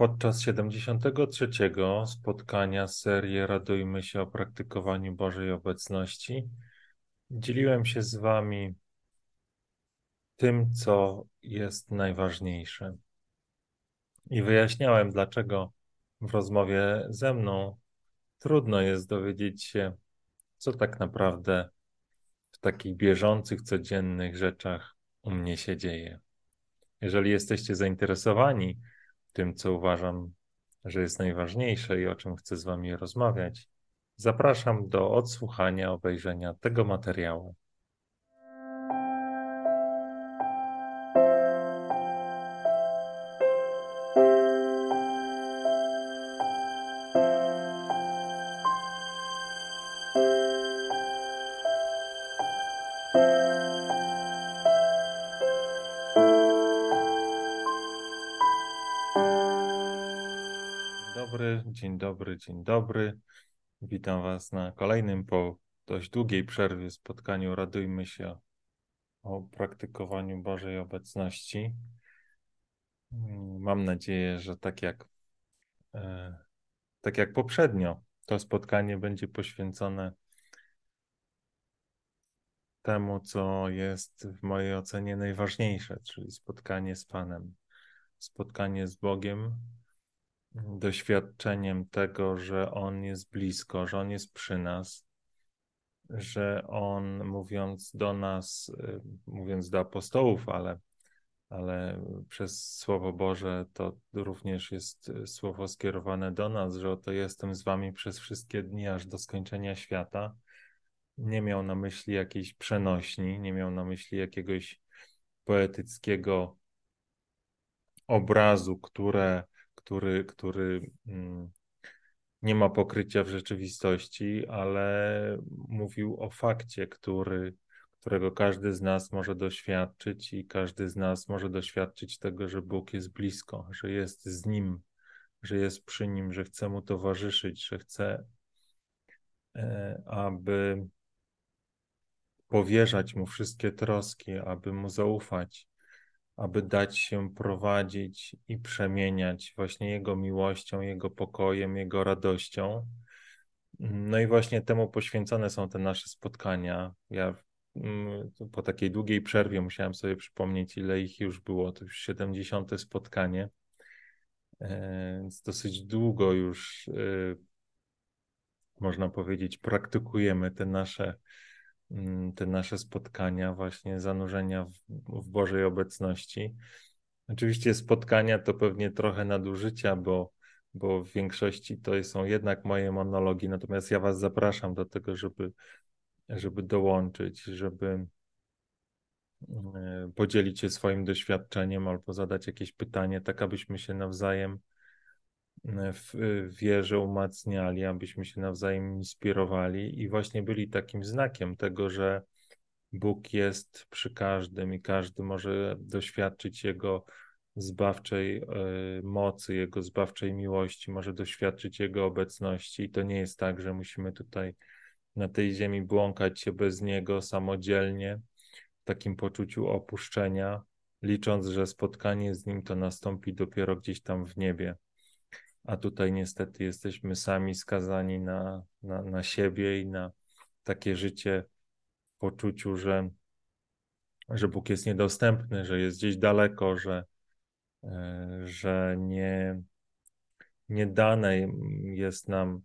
Podczas 73. spotkania serii Radujmy się o praktykowaniu Bożej obecności dzieliłem się z Wami tym, co jest najważniejsze. I wyjaśniałem, dlaczego w rozmowie ze mną trudno jest dowiedzieć się, co tak naprawdę w takich bieżących, codziennych rzeczach u mnie się dzieje. Jeżeli jesteście zainteresowani tym, co uważam, że jest najważniejsze i o czym chcę z Wami rozmawiać, zapraszam do odsłuchania, obejrzenia tego materiału. Dobry, dzień dobry. Witam Was na kolejnym po dość długiej przerwie spotkaniu. Radujmy się o praktykowaniu Bożej obecności. Mam nadzieję, że tak jak, e, tak jak poprzednio, to spotkanie będzie poświęcone temu, co jest w mojej ocenie najważniejsze, czyli spotkanie z Panem, spotkanie z Bogiem, doświadczeniem tego, że On jest blisko, że On jest przy nas, że On mówiąc do nas, y, mówiąc do apostołów, ale, ale przez Słowo Boże to również jest y, słowo skierowane do nas, że oto jestem z Wami przez wszystkie dni aż do skończenia świata. Nie miał na myśli jakiejś przenośni, nie miał na myśli jakiegoś poetyckiego obrazu, które który, który mm, nie ma pokrycia w rzeczywistości, ale mówił o fakcie, który, którego każdy z nas może doświadczyć i każdy z nas może doświadczyć tego, że Bóg jest blisko, że jest z Nim, że jest przy Nim, że chce Mu towarzyszyć, że chce, e, aby powierzać Mu wszystkie troski, aby Mu zaufać, aby dać się prowadzić i przemieniać właśnie Jego miłością, Jego pokojem, Jego radością. No i właśnie temu poświęcone są te nasze spotkania. Ja mm, po takiej długiej przerwie musiałem sobie przypomnieć, ile ich już było. To już 70. spotkanie. E, więc dosyć długo już, e, można powiedzieć, praktykujemy te nasze te nasze spotkania, właśnie zanurzenia w, w Bożej obecności. Oczywiście spotkania to pewnie trochę nadużycia, bo, bo w większości to są jednak moje monologi, natomiast ja Was zapraszam do tego, żeby, żeby dołączyć, żeby e, podzielić się swoim doświadczeniem albo zadać jakieś pytanie, tak abyśmy się nawzajem w wierze umacniali, abyśmy się nawzajem inspirowali i właśnie byli takim znakiem tego, że Bóg jest przy każdym i każdy może doświadczyć Jego zbawczej e, mocy, Jego zbawczej miłości, może doświadczyć Jego obecności. I to nie jest tak, że musimy tutaj na tej ziemi błąkać się bez Niego samodzielnie, w takim poczuciu opuszczenia, licząc, że spotkanie z Nim to nastąpi dopiero gdzieś tam w niebie a tutaj niestety jesteśmy sami skazani na, na, na siebie i na takie życie w poczuciu, że, że Bóg jest niedostępny, że jest gdzieś daleko, że, e, że nie, nie dane jest nam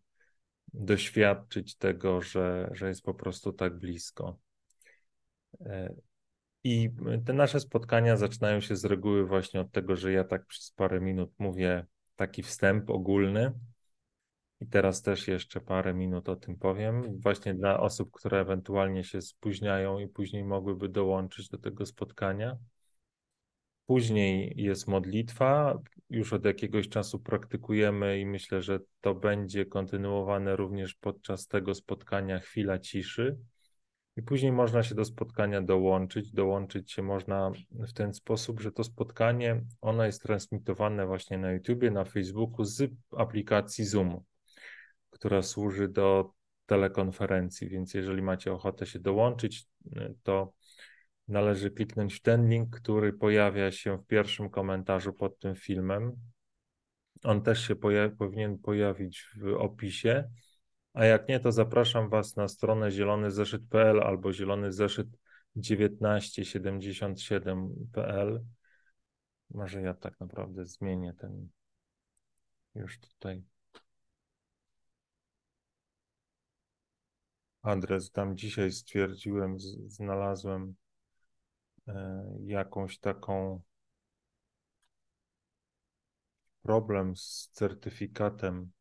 doświadczyć tego, że, że jest po prostu tak blisko. E, I te nasze spotkania zaczynają się z reguły właśnie od tego, że ja tak przez parę minut mówię taki wstęp ogólny. I teraz też jeszcze parę minut o tym powiem, właśnie dla osób, które ewentualnie się spóźniają i później mogłyby dołączyć do tego spotkania. Później jest modlitwa, już od jakiegoś czasu praktykujemy i myślę, że to będzie kontynuowane również podczas tego spotkania chwila ciszy. I później można się do spotkania dołączyć. Dołączyć się można w ten sposób, że to spotkanie, ono jest transmitowane właśnie na YouTubie, na Facebooku z aplikacji Zoom, która służy do telekonferencji, więc jeżeli macie ochotę się dołączyć, to należy kliknąć w ten link, który pojawia się w pierwszym komentarzu pod tym filmem, On też się powinien pojawić w opisie. A jak nie, to zapraszam Was na stronę zielonyzeszyt.pl albo zielony zeszyt 1977.pl. Może ja tak naprawdę zmienię ten już tutaj adres. Tam dzisiaj stwierdziłem, znalazłem e, jakąś taką problem z certyfikatem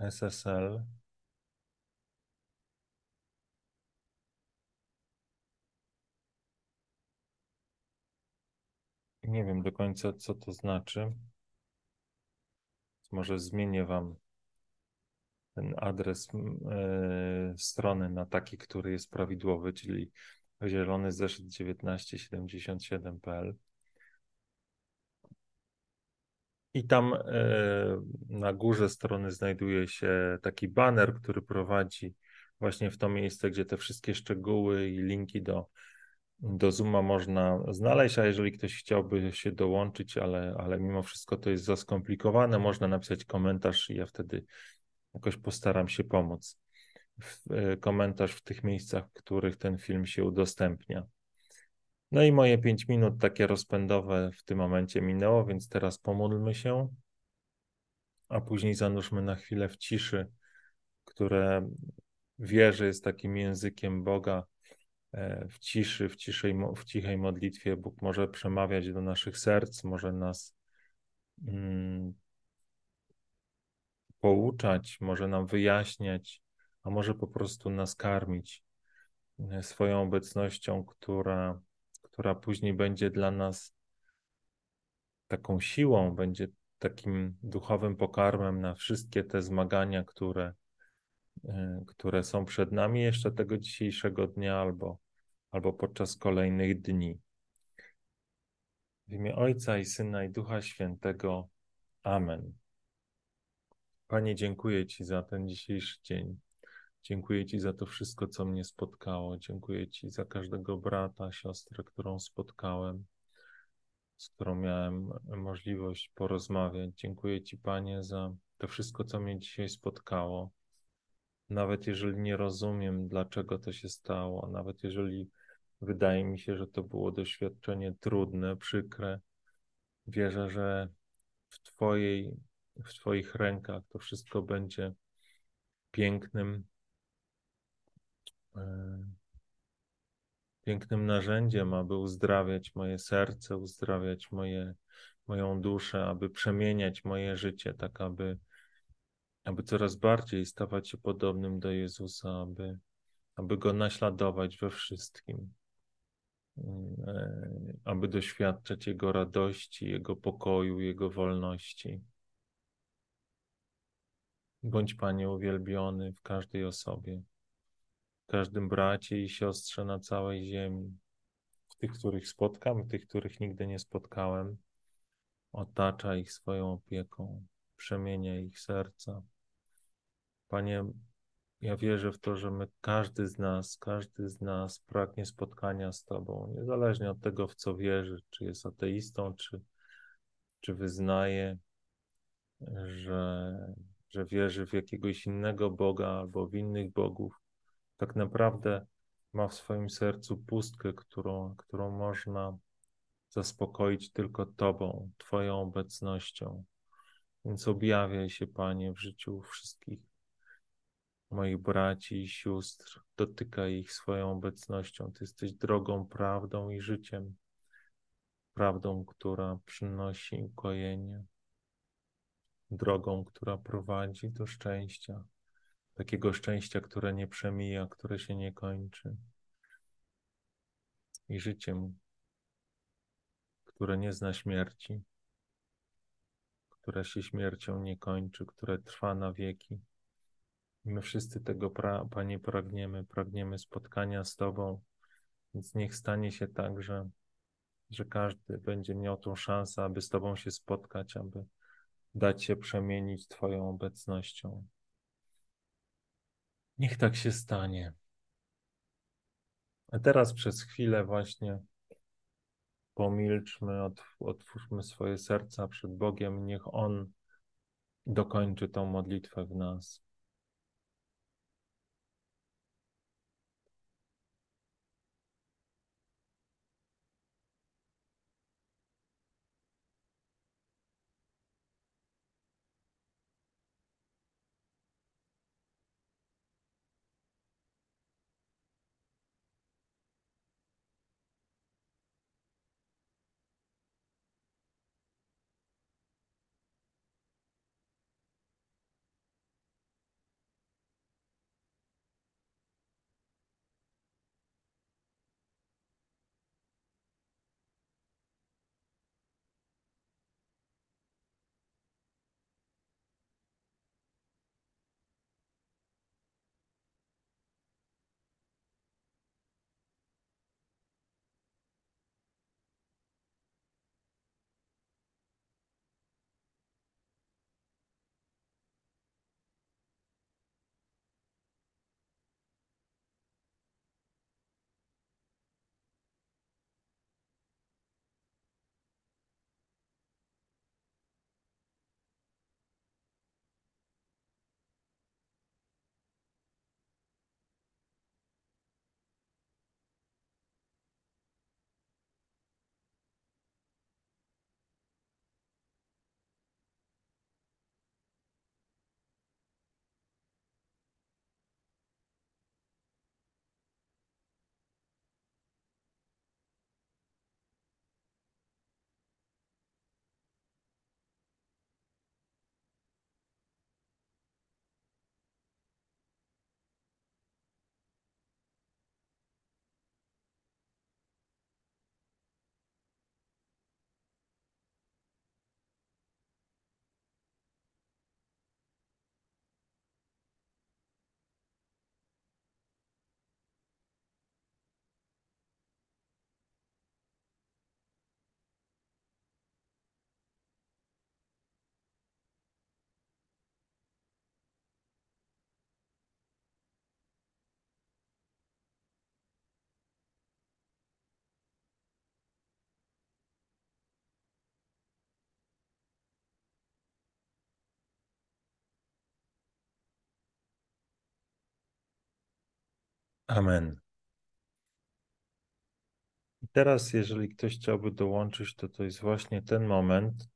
SSL. Nie wiem do końca, co to znaczy. Może zmienię Wam ten adres e, strony na taki, który jest prawidłowy, czyli zielony zeszyt 1977.pl. I tam e, na górze strony znajduje się taki banner, który prowadzi właśnie w to miejsce, gdzie te wszystkie szczegóły i linki do, do Zooma można znaleźć, a jeżeli ktoś chciałby się dołączyć, ale, ale mimo wszystko to jest za skomplikowane, można napisać komentarz i ja wtedy jakoś postaram się pomóc. W, e, komentarz w tych miejscach, w których ten film się udostępnia. No i moje pięć minut takie rozpędowe w tym momencie minęło, więc teraz pomódlmy się, a później zanurzmy na chwilę w ciszy, które wierzę jest takim językiem Boga. E, w ciszy, w, ciszej, w cichej modlitwie Bóg może przemawiać do naszych serc, może nas mm, pouczać, może nam wyjaśniać, a może po prostu nas karmić e, swoją obecnością, która która później będzie dla nas taką siłą, będzie takim duchowym pokarmem na wszystkie te zmagania, które, e, które są przed nami jeszcze tego dzisiejszego dnia albo, albo podczas kolejnych dni. W imię Ojca i Syna i Ducha Świętego. Amen. Panie, dziękuję Ci za ten dzisiejszy dzień. Dziękuję Ci za to wszystko, co mnie spotkało. Dziękuję Ci za każdego brata, siostrę, którą spotkałem, z którą miałem możliwość porozmawiać. Dziękuję Ci, Panie, za to wszystko, co mnie dzisiaj spotkało. Nawet jeżeli nie rozumiem, dlaczego to się stało, nawet jeżeli wydaje mi się, że to było doświadczenie trudne, przykre, wierzę, że w Twojej, w Twoich rękach to wszystko będzie pięknym, pięknym narzędziem, aby uzdrawiać moje serce, uzdrawiać moje, moją duszę, aby przemieniać moje życie, tak aby, aby coraz bardziej stawać się podobnym do Jezusa, aby, aby Go naśladować we wszystkim, e, aby doświadczać Jego radości, Jego pokoju, Jego wolności. Bądź Panie uwielbiony w każdej osobie każdym bracie i siostrze na całej ziemi, tych, których spotkam, tych, których nigdy nie spotkałem. Otacza ich swoją opieką, przemienia ich serca. Panie, ja wierzę w to, że my, każdy z nas, każdy z nas pragnie spotkania z Tobą, niezależnie od tego, w co wierzy, czy jest ateistą, czy, czy wyznaje, że, że wierzy w jakiegoś innego Boga albo w innych bogów tak naprawdę ma w swoim sercu pustkę, którą, którą można zaspokoić tylko Tobą, Twoją obecnością. Więc objawiaj się, Panie, w życiu wszystkich moich braci i sióstr, dotykaj ich swoją obecnością. Ty jesteś drogą, prawdą i życiem. Prawdą, która przynosi ukojenie, drogą, która prowadzi do szczęścia takiego szczęścia, które nie przemija, które się nie kończy, i życiem, które nie zna śmierci, które się śmiercią nie kończy, które trwa na wieki. I my wszyscy tego, pra Panie, pragniemy, pragniemy spotkania z Tobą, więc niech stanie się tak, że, że każdy będzie miał tą szansę, aby z Tobą się spotkać, aby dać się przemienić Twoją obecnością. Niech tak się stanie. A teraz przez chwilę właśnie pomilczmy, otwórzmy swoje serca przed Bogiem, niech On dokończy tą modlitwę w nas. Amen. I teraz, jeżeli ktoś chciałby dołączyć, to to jest właśnie ten moment,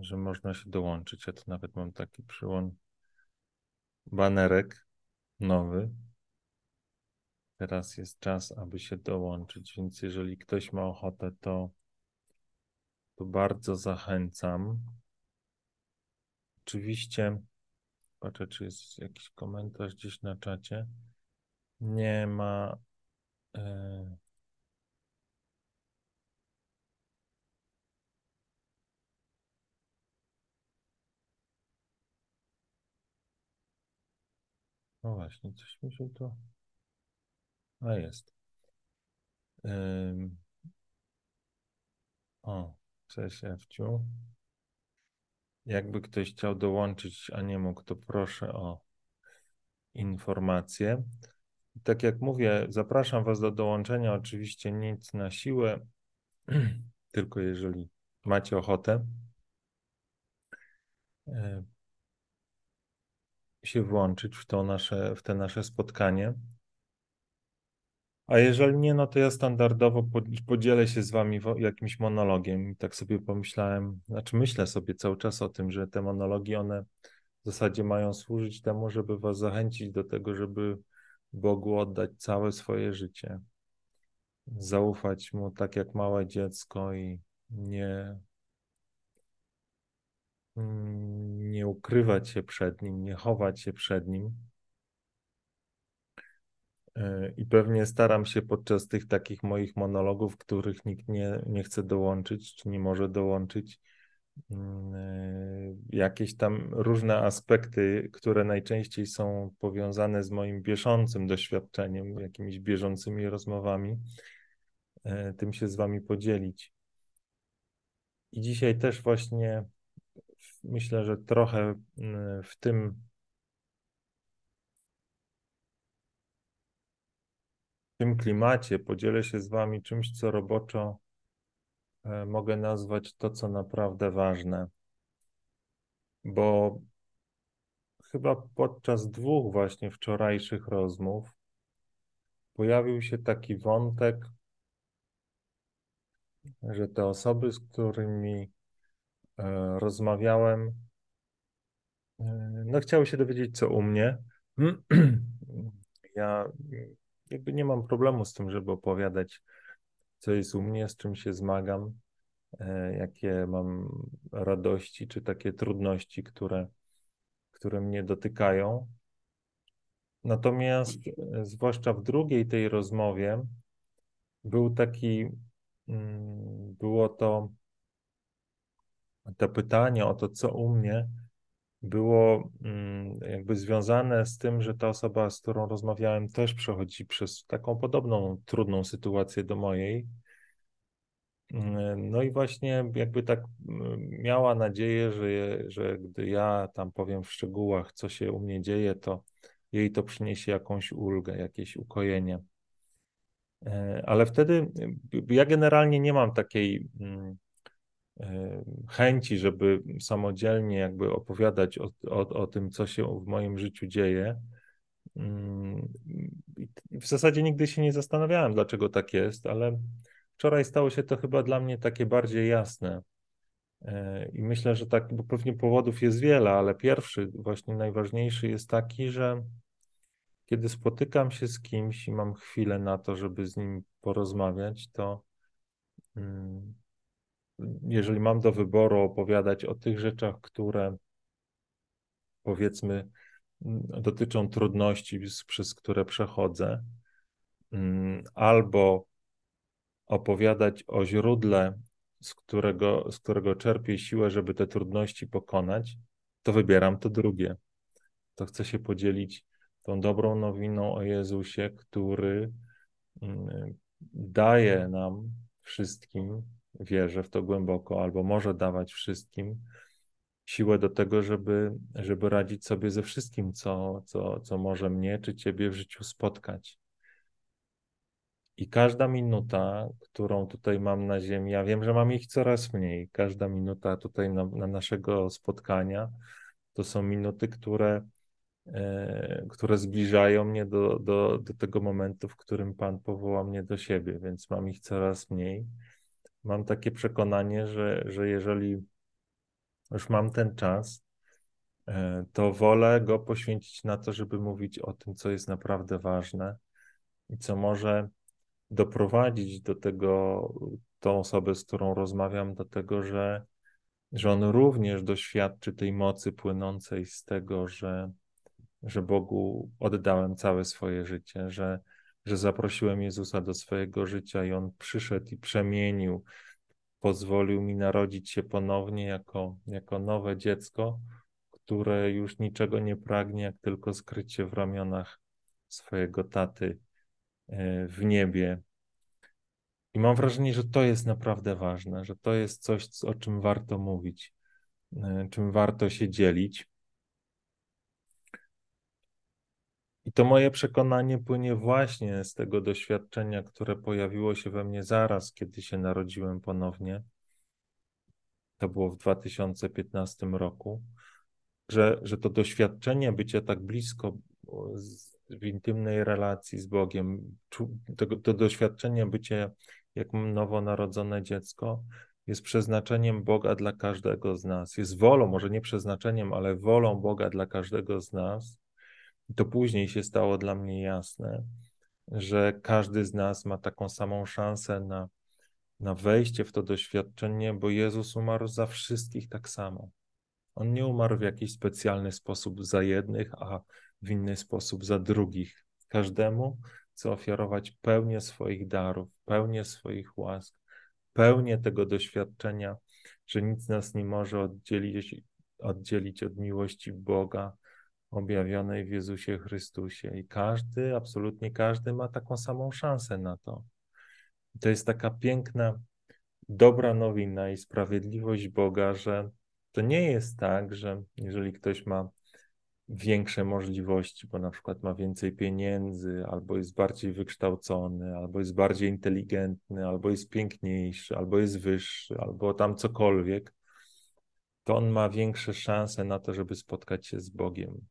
że można się dołączyć. Ja tu nawet mam taki przyłącz banerek nowy. Teraz jest czas, aby się dołączyć, więc jeżeli ktoś ma ochotę, to, to bardzo zachęcam. Oczywiście Patrzę, czy jest jakiś komentarz gdzieś na czacie. Nie ma. E... No właśnie, coś mi się to. A jest. Ym... O, cześć Ewciu. Jakby ktoś chciał dołączyć, a nie mógł, to proszę o informację. Tak jak mówię, zapraszam Was do dołączenia. Oczywiście nic na siłę, tylko jeżeli macie ochotę e, się włączyć w to nasze, w te nasze spotkanie. A jeżeli nie, no to ja standardowo podzielę się z wami jakimś monologiem. Tak sobie pomyślałem, znaczy myślę sobie cały czas o tym, że te monologi, one w zasadzie mają służyć temu, żeby was zachęcić do tego, żeby Bogu oddać całe swoje życie. Zaufać Mu tak jak małe dziecko i nie, nie ukrywać się przed Nim, nie chować się przed Nim i pewnie staram się podczas tych takich moich monologów, których nikt nie, nie chce dołączyć, czy nie może dołączyć, mm, e, jakieś tam różne aspekty, które najczęściej są powiązane z moim bieżącym doświadczeniem, jakimiś bieżącymi rozmowami, e, tym się z Wami podzielić. I dzisiaj też właśnie myślę, że trochę mm, w tym w tym klimacie podzielę się z Wami czymś, co roboczo e, mogę nazwać to, co naprawdę ważne. Bo chyba podczas dwóch właśnie wczorajszych rozmów pojawił się taki wątek, że te osoby, z którymi e, rozmawiałem, e, no chciały się dowiedzieć, co u mnie. Ja jakby nie mam problemu z tym, żeby opowiadać, co jest u mnie, z czym się zmagam, e, jakie mam radości, czy takie trudności, które, które mnie dotykają. Natomiast, zwłaszcza w drugiej tej rozmowie, był taki, mm, było to, to pytanie o to, co u mnie, było mm, jakby związane z tym, że ta osoba, z którą rozmawiałem, też przechodzi przez taką podobną trudną sytuację do mojej. Mm, no i właśnie jakby tak mm, miała nadzieję, że, że gdy ja tam powiem w szczegółach, co się u mnie dzieje, to jej to przyniesie jakąś ulgę, jakieś ukojenie. E, ale wtedy ja generalnie nie mam takiej chęci, żeby samodzielnie jakby opowiadać o, o, o tym, co się w moim życiu dzieje. Mm, w zasadzie nigdy się nie zastanawiałem, dlaczego tak jest, ale wczoraj stało się to chyba dla mnie takie bardziej jasne. E, I myślę, że tak, bo pewnie powodów jest wiele, ale pierwszy, właśnie najważniejszy jest taki, że kiedy spotykam się z kimś i mam chwilę na to, żeby z nim porozmawiać, to mm, jeżeli mam do wyboru opowiadać o tych rzeczach, które powiedzmy dotyczą trudności, przez które przechodzę, mm, albo opowiadać o źródle, z którego, z którego czerpię siłę, żeby te trudności pokonać, to wybieram to drugie. To chcę się podzielić tą dobrą nowiną o Jezusie, który mm, daje nam wszystkim wierzę w to głęboko, albo może dawać wszystkim siłę do tego, żeby, żeby radzić sobie ze wszystkim, co, co, co może mnie czy ciebie w życiu spotkać. I każda minuta, którą tutaj mam na ziemi, ja wiem, że mam ich coraz mniej, każda minuta tutaj na, na naszego spotkania, to są minuty, które, e, które zbliżają mnie do, do, do tego momentu, w którym Pan powoła mnie do siebie, więc mam ich coraz mniej mam takie przekonanie, że, że jeżeli już mam ten czas, e, to wolę go poświęcić na to, żeby mówić o tym, co jest naprawdę ważne i co może doprowadzić do tego, tą osobę, z którą rozmawiam, do tego, że, że on również doświadczy tej mocy płynącej z tego, że, że Bogu oddałem całe swoje życie, że, że zaprosiłem Jezusa do swojego życia i On przyszedł i przemienił, pozwolił mi narodzić się ponownie jako, jako nowe dziecko, które już niczego nie pragnie, jak tylko skryć się w ramionach swojego taty e, w niebie. I mam wrażenie, że to jest naprawdę ważne, że to jest coś, o czym warto mówić, e, czym warto się dzielić. I to moje przekonanie płynie właśnie z tego doświadczenia, które pojawiło się we mnie zaraz, kiedy się narodziłem ponownie. To było w 2015 roku, że, że to doświadczenie bycia tak blisko w intymnej relacji z Bogiem, to, to doświadczenie bycia jak nowonarodzone dziecko, jest przeznaczeniem Boga dla każdego z nas. Jest wolą, może nie przeznaczeniem, ale wolą Boga dla każdego z nas to później się stało dla mnie jasne, że każdy z nas ma taką samą szansę na, na wejście w to doświadczenie, bo Jezus umarł za wszystkich tak samo. On nie umarł w jakiś specjalny sposób za jednych, a w inny sposób za drugich. Każdemu chce ofiarować pełnię swoich darów, pełnię swoich łask, pełnię tego doświadczenia, że nic nas nie może oddzielić, oddzielić od miłości Boga, objawionej w Jezusie Chrystusie. I każdy, absolutnie każdy ma taką samą szansę na to. To jest taka piękna, dobra nowina i sprawiedliwość Boga, że to nie jest tak, że jeżeli ktoś ma większe możliwości, bo na przykład ma więcej pieniędzy, albo jest bardziej wykształcony, albo jest bardziej inteligentny, albo jest piękniejszy, albo jest wyższy, albo tam cokolwiek, to on ma większe szanse na to, żeby spotkać się z Bogiem.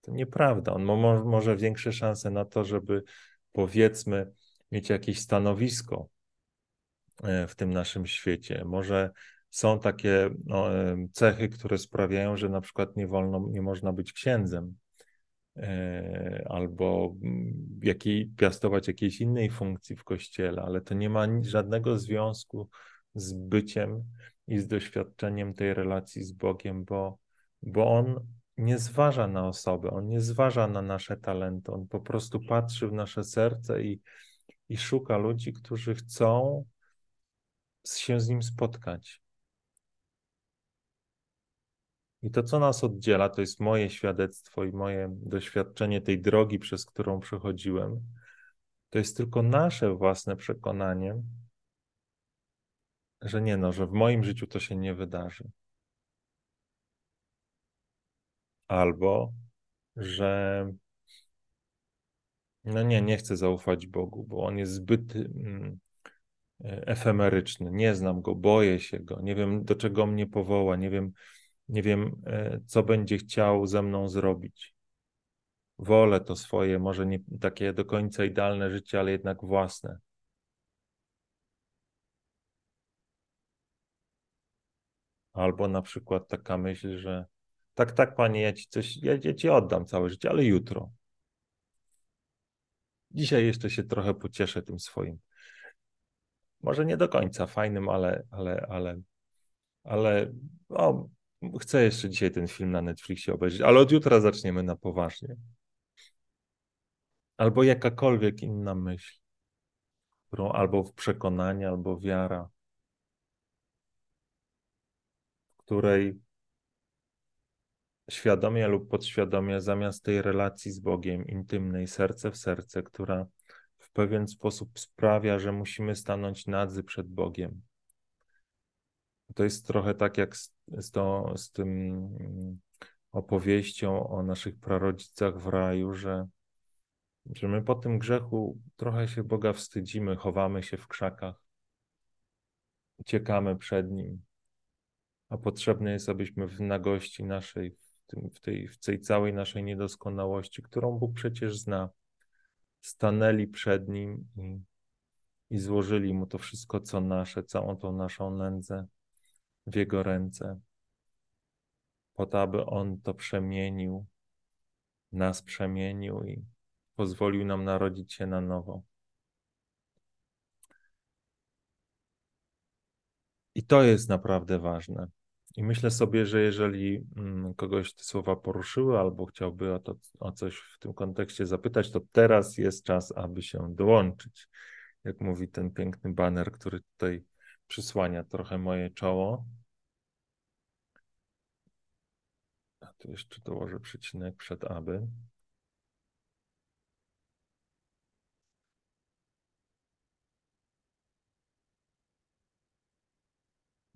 To nieprawda. On może większe szanse na to, żeby powiedzmy mieć jakieś stanowisko e, w tym naszym świecie. Może są takie no, cechy, które sprawiają, że na przykład nie wolno, nie można być księdzem e, albo mm, jakiej, piastować jakiejś innej funkcji w kościele, ale to nie ma żadnego związku z byciem i z doświadczeniem tej relacji z Bogiem, bo, bo On nie zważa na osobę, On nie zważa na nasze talenty, On po prostu patrzy w nasze serce i, i szuka ludzi, którzy chcą się z Nim spotkać. I to, co nas oddziela, to jest moje świadectwo i moje doświadczenie tej drogi, przez którą przechodziłem. To jest tylko nasze własne przekonanie, że nie no, że w moim życiu to się nie wydarzy. Albo, że no nie, nie chcę zaufać Bogu, bo on jest zbyt mm, efemeryczny. Nie znam go, boję się go, nie wiem do czego mnie powoła, nie wiem, nie wiem, e, co będzie chciał ze mną zrobić. Wolę to swoje, może nie takie do końca idealne życie, ale jednak własne. Albo na przykład taka myśl, że tak, tak, panie, ja ci coś, ja, ja ci oddam całe życie, ale jutro. Dzisiaj jeszcze się trochę pocieszę tym swoim. Może nie do końca fajnym, ale, ale, ale, ale o, Chcę jeszcze dzisiaj ten film na Netflixie obejrzeć, ale od jutra zaczniemy na poważnie. Albo jakakolwiek inna myśl, którą albo w przekonanie, albo wiara, której świadomie lub podświadomie, zamiast tej relacji z Bogiem, intymnej, serce w serce, która w pewien sposób sprawia, że musimy stanąć nadzy przed Bogiem, to jest trochę tak jak z, z, to, z tym mm, opowieścią o naszych prarodzicach w raju, że, że my po tym grzechu trochę się Boga wstydzimy, chowamy się w krzakach, uciekamy przed Nim, a potrzebne jest, abyśmy w nagości naszej, tym, w, tej, w tej całej naszej niedoskonałości, którą Bóg przecież zna, stanęli przed Nim i, i złożyli Mu to wszystko, co nasze, całą tą naszą nędzę w Jego ręce, po to, aby On to przemienił, nas przemienił i pozwolił nam narodzić się na nowo. I to jest naprawdę ważne. I myślę sobie, że jeżeli mm, kogoś te słowa poruszyły albo chciałby o, to, o coś w tym kontekście zapytać, to teraz jest czas, aby się dołączyć. Jak mówi ten piękny baner, który tutaj przysłania trochę moje czoło. Tu jeszcze dołożę przecinek przed aby.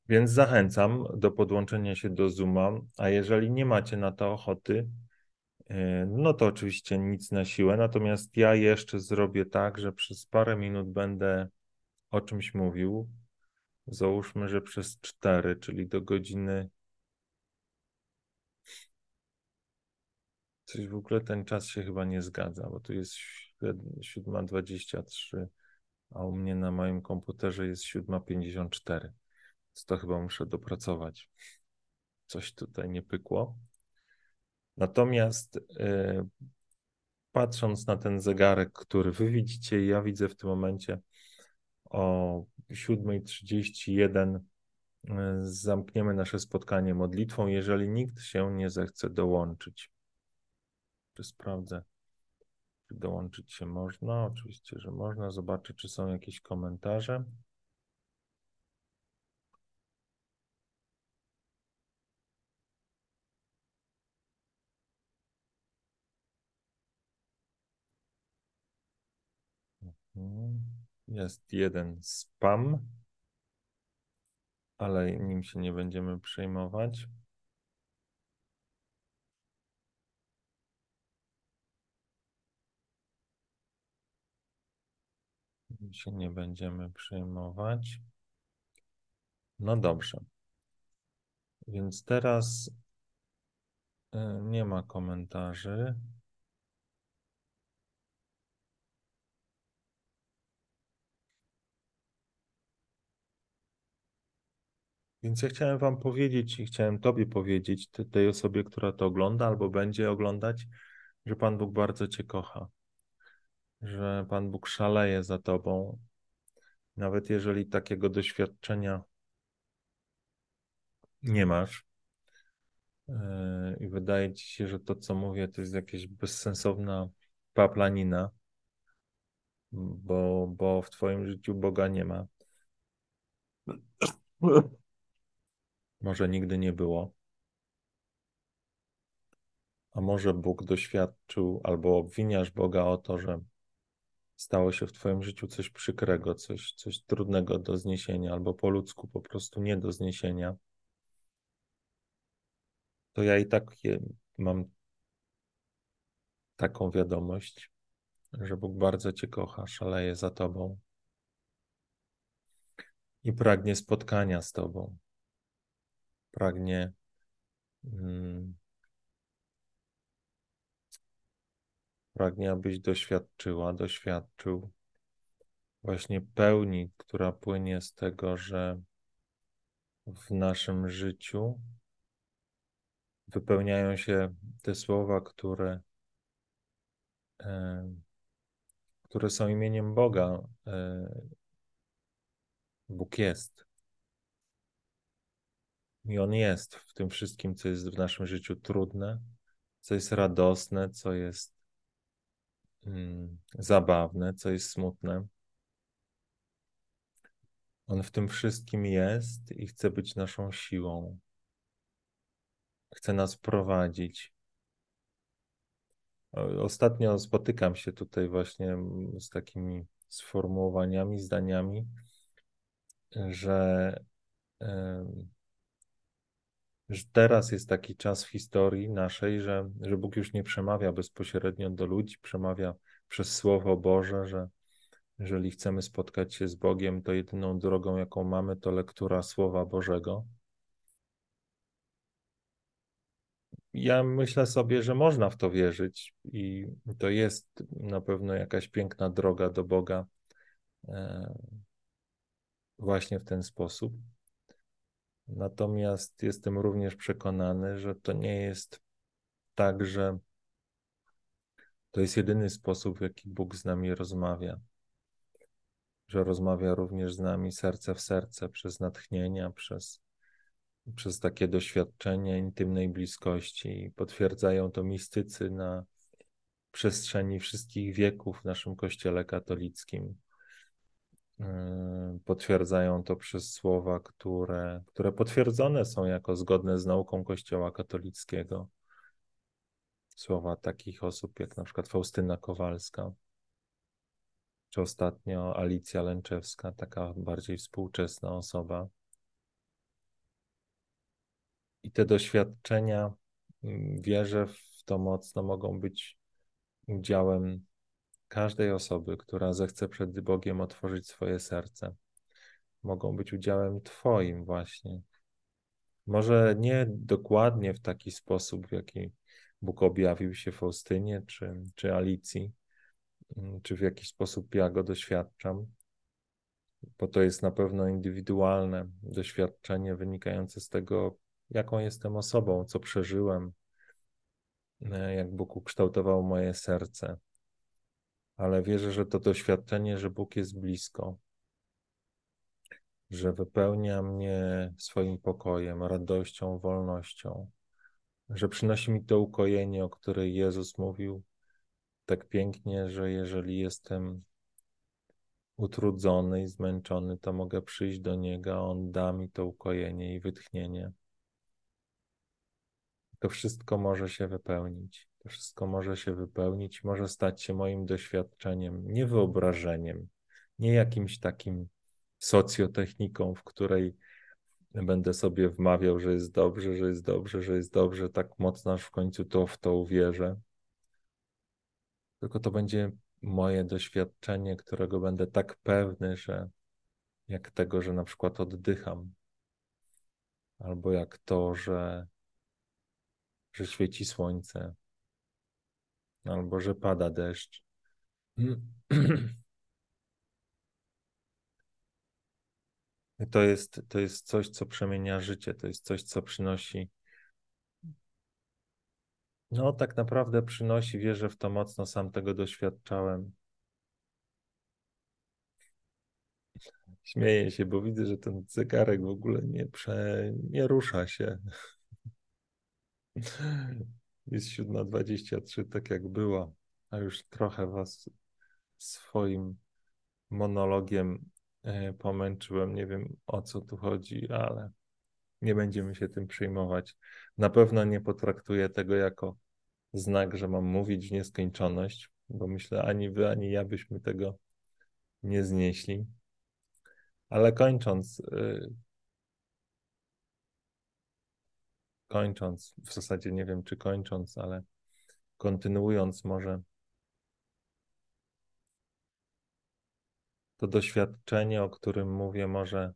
Więc zachęcam do podłączenia się do Zooma, a jeżeli nie macie na to ochoty, e, no to oczywiście nic na siłę. Natomiast ja jeszcze zrobię tak, że przez parę minut będę o czymś mówił. Załóżmy, że przez cztery, czyli do godziny Coś w ogóle ten czas się chyba nie zgadza, bo tu jest 7.23, a u mnie na moim komputerze jest 7.54. Więc to chyba muszę dopracować. Coś tutaj nie pykło. Natomiast yy, patrząc na ten zegarek, który wy widzicie, ja widzę w tym momencie o 7.31 yy, zamkniemy nasze spotkanie modlitwą, jeżeli nikt się nie zechce dołączyć. Czy sprawdzę, czy dołączyć się można? Oczywiście, że można. Zobaczę, czy są jakieś komentarze. No, jest jeden spam, ale nim się nie będziemy przejmować. Się nie będziemy przejmować. No dobrze. Więc teraz e, nie ma komentarzy. Więc ja chciałem Wam powiedzieć i chciałem Tobie powiedzieć, tej osobie, która to ogląda albo będzie oglądać, że Pan Bóg bardzo Cię kocha, że Pan Bóg szaleje za Tobą. Nawet jeżeli takiego doświadczenia nie masz yy, i wydaje Ci się, że to, co mówię, to jest jakaś bezsensowna paplanina, bo, bo w Twoim życiu Boga nie ma. Może nigdy nie było. A może Bóg doświadczył, albo obwiniasz Boga o to, że stało się w Twoim życiu coś przykrego, coś, coś trudnego do zniesienia, albo po ludzku po prostu nie do zniesienia. To ja i tak mam taką wiadomość, że Bóg bardzo Cię kocha, szaleje za Tobą i pragnie spotkania z Tobą pragnie hmm, pragnie, abyś doświadczyła, doświadczył właśnie pełni, która płynie z tego, że w naszym życiu wypełniają się te słowa, które, e, które są imieniem Boga. E, Bóg jest. I On jest w tym wszystkim, co jest w naszym życiu trudne, co jest radosne, co jest mm, zabawne, co jest smutne. On w tym wszystkim jest i chce być naszą siłą. Chce nas prowadzić. Ostatnio spotykam się tutaj właśnie z takimi sformułowaniami, zdaniami, że że teraz jest taki czas w historii naszej, że, że Bóg już nie przemawia bezpośrednio do ludzi, przemawia przez Słowo Boże, że jeżeli chcemy spotkać się z Bogiem, to jedyną drogą, jaką mamy, to lektura Słowa Bożego. Ja myślę sobie, że można w to wierzyć i to jest na pewno jakaś piękna droga do Boga e, właśnie w ten sposób. Natomiast jestem również przekonany, że to nie jest tak, że to jest jedyny sposób, w jaki Bóg z nami rozmawia. Że rozmawia również z nami serce w serce, przez natchnienia, przez, przez takie doświadczenia intymnej bliskości. Potwierdzają to mistycy na przestrzeni wszystkich wieków w naszym Kościele katolickim. Yy, potwierdzają to przez słowa, które, które potwierdzone są jako zgodne z nauką Kościoła katolickiego. Słowa takich osób jak na przykład Faustyna Kowalska, czy ostatnio Alicja Lęczewska, taka bardziej współczesna osoba. I te doświadczenia, mm, wierzę w to mocno, mogą być udziałem każdej osoby, która zechce przed Bogiem otworzyć swoje serce. Mogą być udziałem Twoim właśnie. Może nie dokładnie w taki sposób, w jaki Bóg objawił się Faustynie czy, czy Alicji, mm, czy w jaki sposób ja go doświadczam, bo to jest na pewno indywidualne doświadczenie wynikające z tego, jaką jestem osobą, co przeżyłem, e, jak Bóg ukształtował moje serce ale wierzę, że to doświadczenie, że Bóg jest blisko, że wypełnia mnie swoim pokojem, radością, wolnością, że przynosi mi to ukojenie, o której Jezus mówił tak pięknie, że jeżeli jestem utrudzony i zmęczony, to mogę przyjść do Niego, On da mi to ukojenie i wytchnienie. To wszystko może się wypełnić. To wszystko może się wypełnić, może stać się moim doświadczeniem, nie wyobrażeniem, nie jakimś takim socjotechniką, w której będę sobie wmawiał, że jest dobrze, że jest dobrze, że jest dobrze, tak mocno aż w końcu to w to uwierzę. Tylko to będzie moje doświadczenie, którego będę tak pewny, że jak tego, że na przykład oddycham, albo jak to, że, że świeci słońce, albo że pada deszcz. To jest, to jest coś, co przemienia życie, to jest coś, co przynosi. No, tak naprawdę przynosi, wierzę w to mocno, sam tego doświadczałem. Śmieję się, bo widzę, że ten zegarek w ogóle nie, prze, nie rusza się. Jest 7.23, tak jak było, a już trochę was swoim monologiem e, pomęczyłem. Nie wiem o co tu chodzi, ale nie będziemy się tym przejmować. Na pewno nie potraktuję tego jako znak, że mam mówić w nieskończoność, bo myślę, ani wy, ani ja byśmy tego nie znieśli. Ale kończąc, y, kończąc, w zasadzie nie wiem czy kończąc, ale kontynuując może to doświadczenie, o którym mówię, może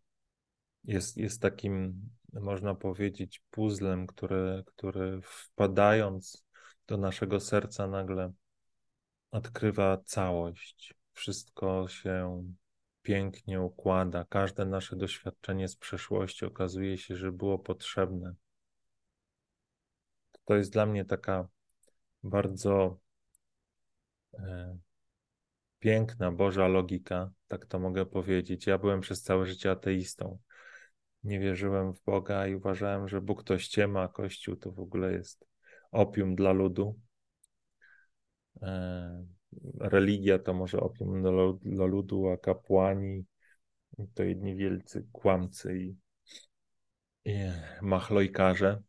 jest, jest takim, można powiedzieć, puzzlem, który, który wpadając do naszego serca nagle odkrywa całość. Wszystko się pięknie układa. Każde nasze doświadczenie z przeszłości okazuje się, że było potrzebne. To jest dla mnie taka bardzo e, piękna Boża logika, tak to mogę powiedzieć. Ja byłem przez całe życie ateistą. Nie wierzyłem w Boga i uważałem, że Bóg to ściema, a Kościół to w ogóle jest opium dla ludu. E, religia to może opium dla, ludu, a kapłani to jedni wielcy kłamcy i, i machlojkarze.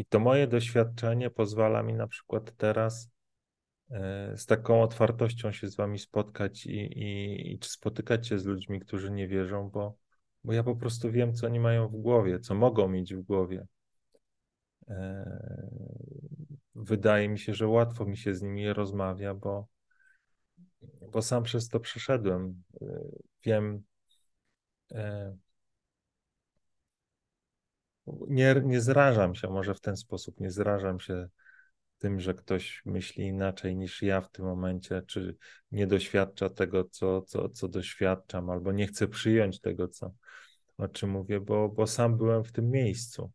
I to moje doświadczenie pozwala mi na przykład teraz e, z taką otwartością się z wami spotkać i, i, i spotykać się z ludźmi, którzy nie wierzą, bo, bo ja po prostu wiem, co oni mają w głowie, co mogą mieć w głowie. E, wydaje mi się, że łatwo mi się z nimi rozmawia, bo, bo sam przez to przeszedłem. E, wiem, nie, nie zrażam się, może w ten sposób, nie zrażam się tym, że ktoś myśli inaczej niż ja w tym momencie, czy nie doświadcza tego, co, co, co doświadczam, albo nie chce przyjąć tego, co, o czym mówię, bo, bo sam byłem w tym miejscu.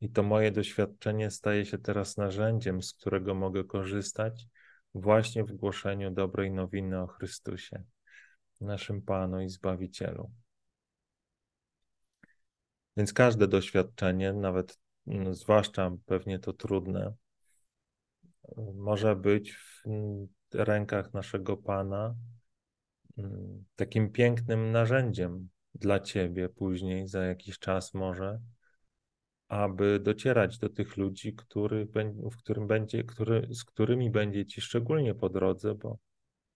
I to moje doświadczenie staje się teraz narzędziem, z którego mogę korzystać właśnie w głoszeniu dobrej nowiny o Chrystusie, naszym Panu i Zbawicielu. Więc każde doświadczenie, nawet no, zwłaszcza pewnie to trudne, może być w rękach naszego Pana mm, takim pięknym narzędziem dla Ciebie później, za jakiś czas może, aby docierać do tych ludzi, który, w którym będzie, który, z którymi będzie ci szczególnie po drodze, bo,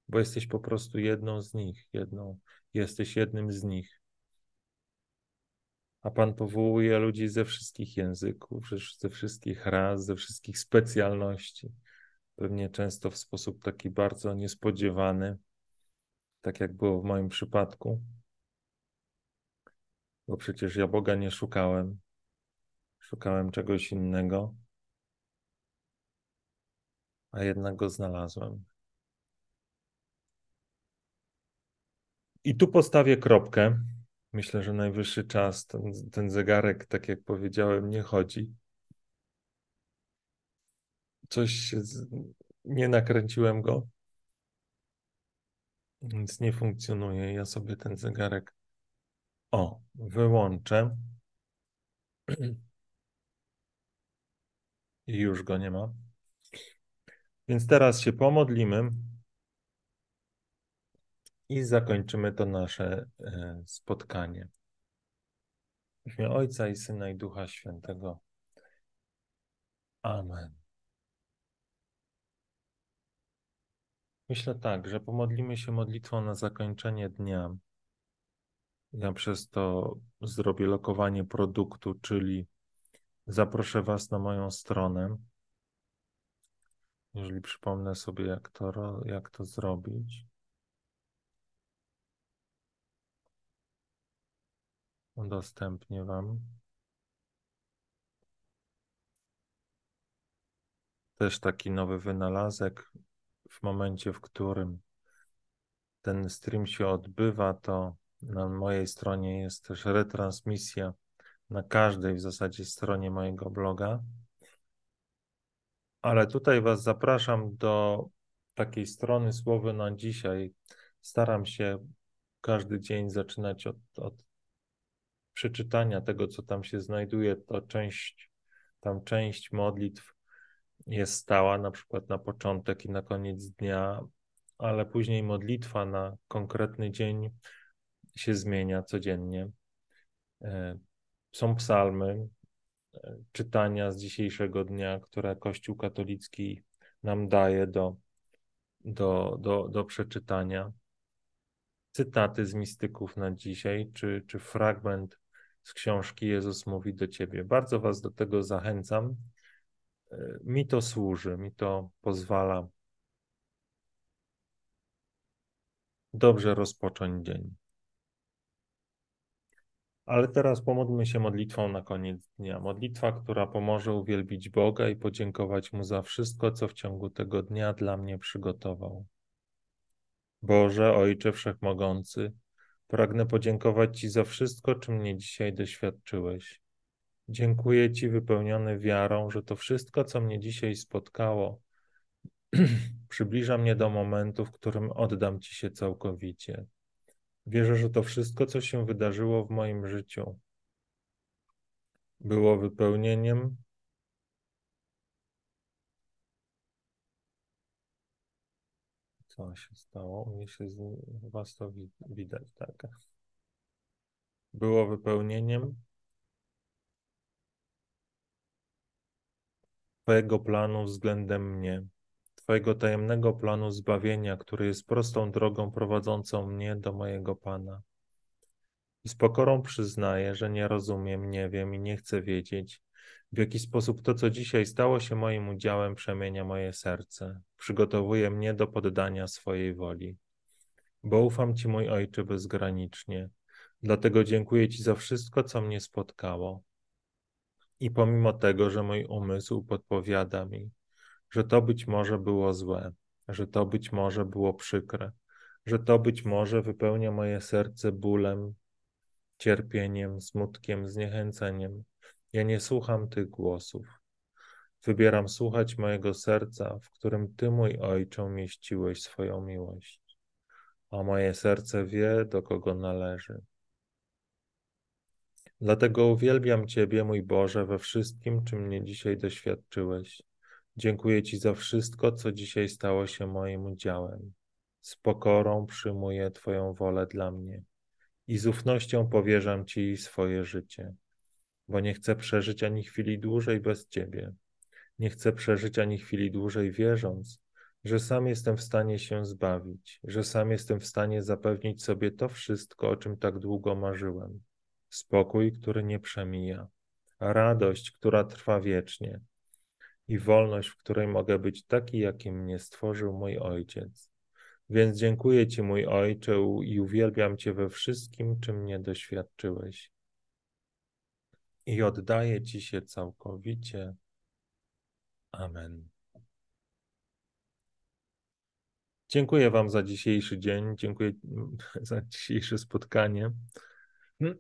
bo jesteś po prostu jedną z nich, jedną, jesteś jednym z nich. A Pan powołuje ludzi ze wszystkich języków, ze wszystkich ras, ze wszystkich specjalności. Pewnie często w sposób taki bardzo niespodziewany, tak jak było w moim przypadku. Bo przecież ja Boga nie szukałem, Szukałem czegoś innego, a jednak go znalazłem. I tu postawię kropkę. Myślę, że najwyższy czas. Ten, ten zegarek, tak jak powiedziałem, nie chodzi. Coś się z... nie nakręciłem go, więc nie funkcjonuje. Ja sobie ten zegarek o wyłączę. i już go nie ma. Więc teraz się pomodlimy i zakończymy to nasze e, spotkanie. W imię Ojca i Syna i Ducha Świętego. Amen. Myślę tak, że pomodlimy się modlitwą na zakończenie dnia. Ja przez to zrobię lokowanie produktu, czyli zaproszę Was na moją stronę Jeżeli przypomnę sobie, jak to, jak to zrobić. Udostępnię Wam. Też taki nowy wynalazek. W momencie, w którym ten stream się odbywa, to na mojej stronie jest też retransmisja na każdej w zasadzie stronie mojego bloga. Ale tutaj Was zapraszam do takiej strony Słowy na dzisiaj. Staram się każdy dzień zaczynać od, od przeczytania tego, co tam się znajduje. To część, tam część modlitw jest stała, na przykład na początek i na koniec dnia, ale później modlitwa na konkretny dzień się zmienia codziennie. E, są psalmy, e, czytania z dzisiejszego dnia, które Kościół katolicki nam daje do, do, do, do przeczytania. Cytaty z mistyków na dzisiaj, czy, czy fragment z książki Jezus mówi do ciebie. Bardzo Was do tego zachęcam. E, mi to służy, mi to pozwala dobrze rozpocząć dzień. Ale teraz pomódlmy się modlitwą na koniec dnia. Modlitwa, która pomoże uwielbić Boga i podziękować Mu za wszystko, co w ciągu tego dnia dla mnie przygotował. Boże, Ojcze Wszechmogący, pragnę podziękować Ci za wszystko, czym mnie dzisiaj doświadczyłeś. Dziękuję Ci wypełniony wiarą, że to wszystko, co mnie dzisiaj spotkało, przybliża mnie do momentu, w którym oddam Ci się całkowicie. Wierzę, że to wszystko, co się wydarzyło w moim życiu, było wypełnieniem Co się stało? U mnie się z was to widać, tak. Było wypełnieniem Twojego planu względem mnie. Twojego tajemnego planu zbawienia, który jest prostą drogą prowadzącą mnie do mojego Pana. I z pokorą przyznaję, że nie rozumiem, nie wiem i nie chcę wiedzieć, w jaki sposób to, co dzisiaj stało się moim udziałem, przemienia moje serce, przygotowuje mnie do poddania swojej woli. Bo ufam Ci, mój Ojcze, bezgranicznie. Dlatego dziękuję Ci za wszystko, co mnie spotkało. I pomimo tego, że mój umysł podpowiada mi, że to być może było złe, że to być może było przykre, że to być może wypełnia moje serce bólem, cierpieniem, smutkiem, zniechęceniem. Ja nie słucham tych głosów. Wybieram słuchać mojego serca, w którym Ty, mój Ojcze, umieściłeś swoją miłość. A moje serce wie, do kogo należy. Dlatego uwielbiam Ciebie, mój Boże, we wszystkim, czym mnie dzisiaj doświadczyłeś. Dziękuję Ci za wszystko, co dzisiaj stało się moim udziałem. Z pokorą przyjmuję Twoją wolę dla mnie i z ufnością powierzam Ci swoje życie, bo nie chcę przeżyć ani chwili dłużej bez Ciebie. Nie chcę przeżyć ani chwili dłużej wierząc, że sam jestem w stanie się zbawić, że sam jestem w stanie zapewnić sobie to wszystko, o czym tak długo marzyłem. Spokój, który nie przemija, radość, która trwa wiecznie i wolność, w której mogę być taki, jakim mnie stworzył mój Ojciec. Więc dziękuję Ci, mój Ojcze, i uwielbiam Cię we wszystkim, czym mnie doświadczyłeś. I oddaję Ci się całkowicie. Amen. Dziękuję Wam za dzisiejszy dzień, dziękuję za dzisiejsze spotkanie.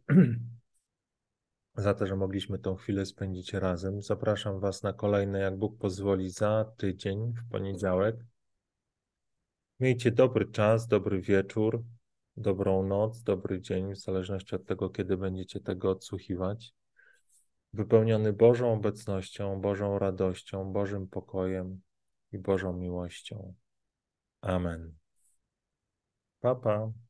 za to, że mogliśmy tą chwilę spędzić razem. Zapraszam Was na kolejne, jak Bóg pozwoli, za tydzień, w poniedziałek. Miejcie dobry czas, dobry wieczór, dobrą noc, dobry dzień, w zależności od tego, kiedy będziecie tego odsłuchiwać. Wypełniony Bożą obecnością, Bożą radością, Bożym pokojem i Bożą miłością. Amen. Papa. Pa.